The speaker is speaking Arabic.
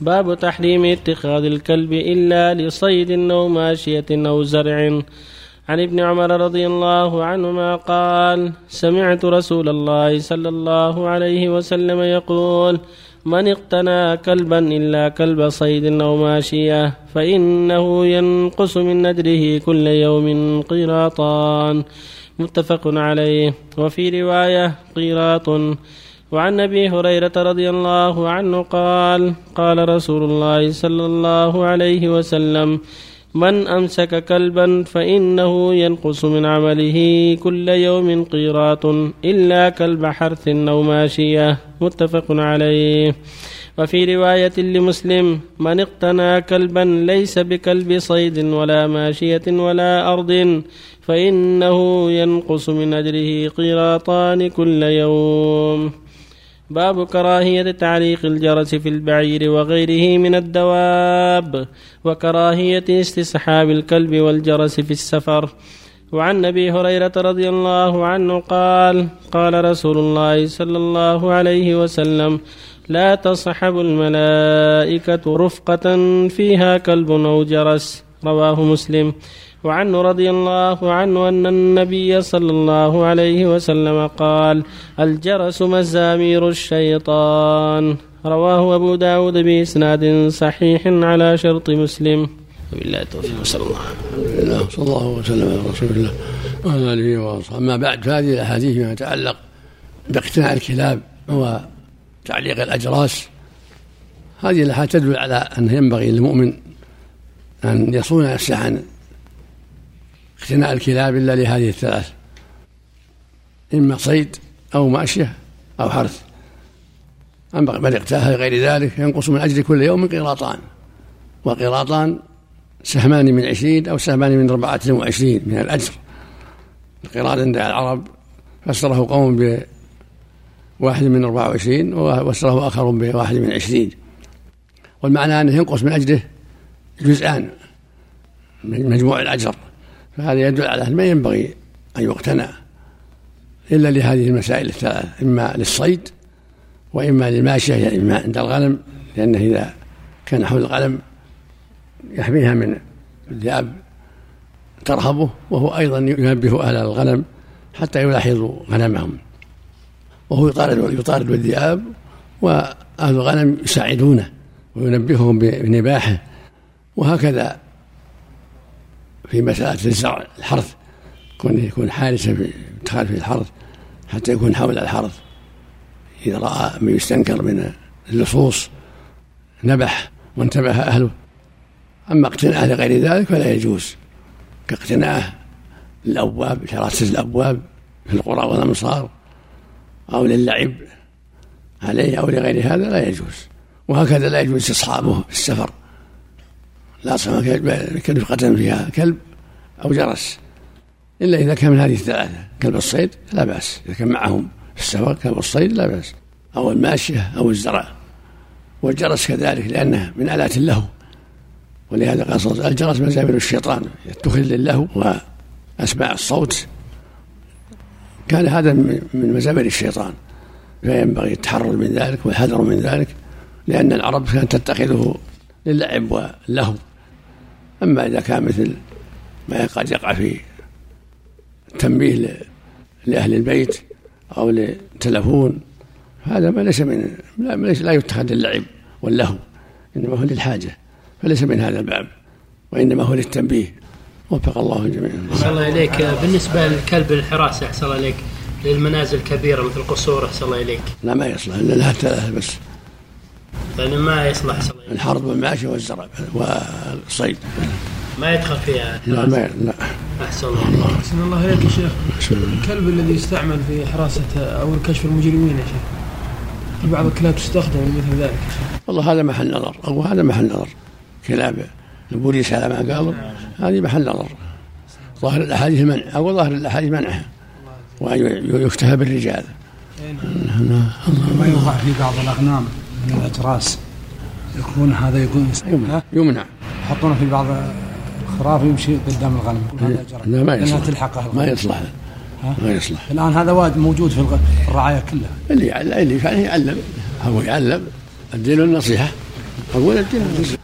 باب تحريم اتخاذ الكلب إلا لصيد أو ماشية أو زرع. عن ابن عمر رضي الله عنهما قال سمعت رسول الله صلى الله عليه وسلم يقول من اقتنى كلبا إلا كلب صيد أو ماشية فإنه ينقص من ندره كل يوم قيراطان. متفق عليه. وفي رواية قيراط وعن أبي هريرة رضي الله عنه قال قال رسول الله صلى الله عليه وسلم من أمسك كلبا فإنه ينقص من عمله كل يوم قيراط إلا كلب حرث أو ماشية. متفق عليه. وفي رواية لمسلم من اقتنى كلبا ليس بكلب صيد ولا ماشية ولا أرض فإنه ينقص من أجره قيراطان كل يوم. باب كراهية تعليق الجرس في البعير وغيره من الدواب وكراهية استصحاب الكلب والجرس في السفر. وعن أبي هريرة رضي الله عنه قال قال رسول الله صلى الله عليه وسلم لا تصحب الملائكة رفقة فيها كلب أو جرس. رواه مسلم. وعنه رضي الله عنه أن النبي صلى الله عليه وسلم قال الجرس مزامير الشيطان. رواه أبو داود بإسناد صحيح على شرط مسلم. وبالله التوفيق صلى الله عليه وسلم صلى الله وسلم على رسول الله وعلى آله وأصحابه. اما بعد فهذه الأحاديث فيما يتعلق باقتناء الكلاب وتعليق الأجراس. هذه الأحاديث تدل على أنه ينبغي للمؤمن أن يصون نفسه عن اقتناء الكلاب إلا لهذه الثلاث إما صيد أو ماشية أو حرث. أما من اقتاها لغير ذلك ينقص من أجل كل يوم قراطان وقراطان سهمان من عشرين أو سهمان من أربعة وعشرين من الأجر. القراط عند العرب فسره قوم بواحد من أربعة وعشرين وفسره آخر بواحد من عشرين. والمعنى أنه ينقص من أجله جزءان من مجموع الأجر. فهذا يدل على أن ما ينبغي أن يقتنى إلا لهذه المسائل الثلاث إما للصيد وإما للماشية يعني إما عند الغنم لأنه إذا كان حول الغنم يحميها من الذئاب ترهبه وهو أيضا ينبه أهل الغنم حتى يلاحظوا غنمهم. وهو يطارد يطارد الذئاب وأهل الغنم يساعدونه وينبههم بنباحه. وهكذا في مسألة الزرع الحرث. يكون يكون حارسا في في الحرث حتى يكون حول الحرث. إذا رأى ما يستنكر من اللصوص نبح وانتبه أهله. أما اقتناءه لغير ذلك فلا يجوز. كاقتناءه للأبواب حراسة الأبواب في القرى والأمصار أو للعب عليه أو لغير هذا لا يجوز. وهكذا لا يجوز استصحابه في السفر. لا صنع كلب قتل فيها كلب أو جرس. إلا إذا كان من هذه الثلاثة كلب الصيد لا بأس إذا كان معهم في السفر كلب الصيد لا بأس أو الماشية أو الزرع. والجرس كذلك لأنه من آلات اللهو. ولهذا قال الجرس مزامير الشيطان يتخذ للهو وأسماع الصوت. كان هذا من مزامير الشيطان. فينبغي التحرر من ذلك والحذر من ذلك لأن العرب كانت تتخذه للعب واللهو. أما إذا كان مثل ما قد يقع في التنبيه لأهل البيت أو للتلفون هذا ما ليس من لا, ليس لا يتخذ للعب واللهو إنما هو للحاجة فليس من هذا الباب وإنما هو للتنبيه وفق الله الجميع. أحسن الله إليك بالنسبة للكلب الحراسة أحسن الله إليك للمنازل الكبيرة مثل القصور أحسن الله إليك. لا ما يصلح إلا لها ثلاثة بس. يعني ما يصلح الحرث والماشي والزرع والصيد. ما يدخل فيها لا ما لا. أحسن الله. أحسن الله اليك يا شيخ. الكلب الذي يستعمل في حراسة أو كشف المجرمين يا شيخ؟ في بعض الكلاب تستخدم مثل ذلك يا شيخ. والله هذا محل نظر. أو هذا محل نظر. كلاب البوليس على ما قالوا هذه محل نظر. ظاهر الأحاديث منع أو ظاهر الأحاديث منعها وان يكتفى بالرجال. ما يوضع في بعض الأغنام. من الأجراس. يكون هذا يكون يمنع. يمنع. يحطونه في بعض الخراف يمشي قدام الغنم. هذا لا ما يصلح. تلحقه ما يصلح. ما يصلح. الآن هذا واد موجود في الرعاية كلها. اللي اللي يعلم هو يعلم. الدين النصيحه أقول الجن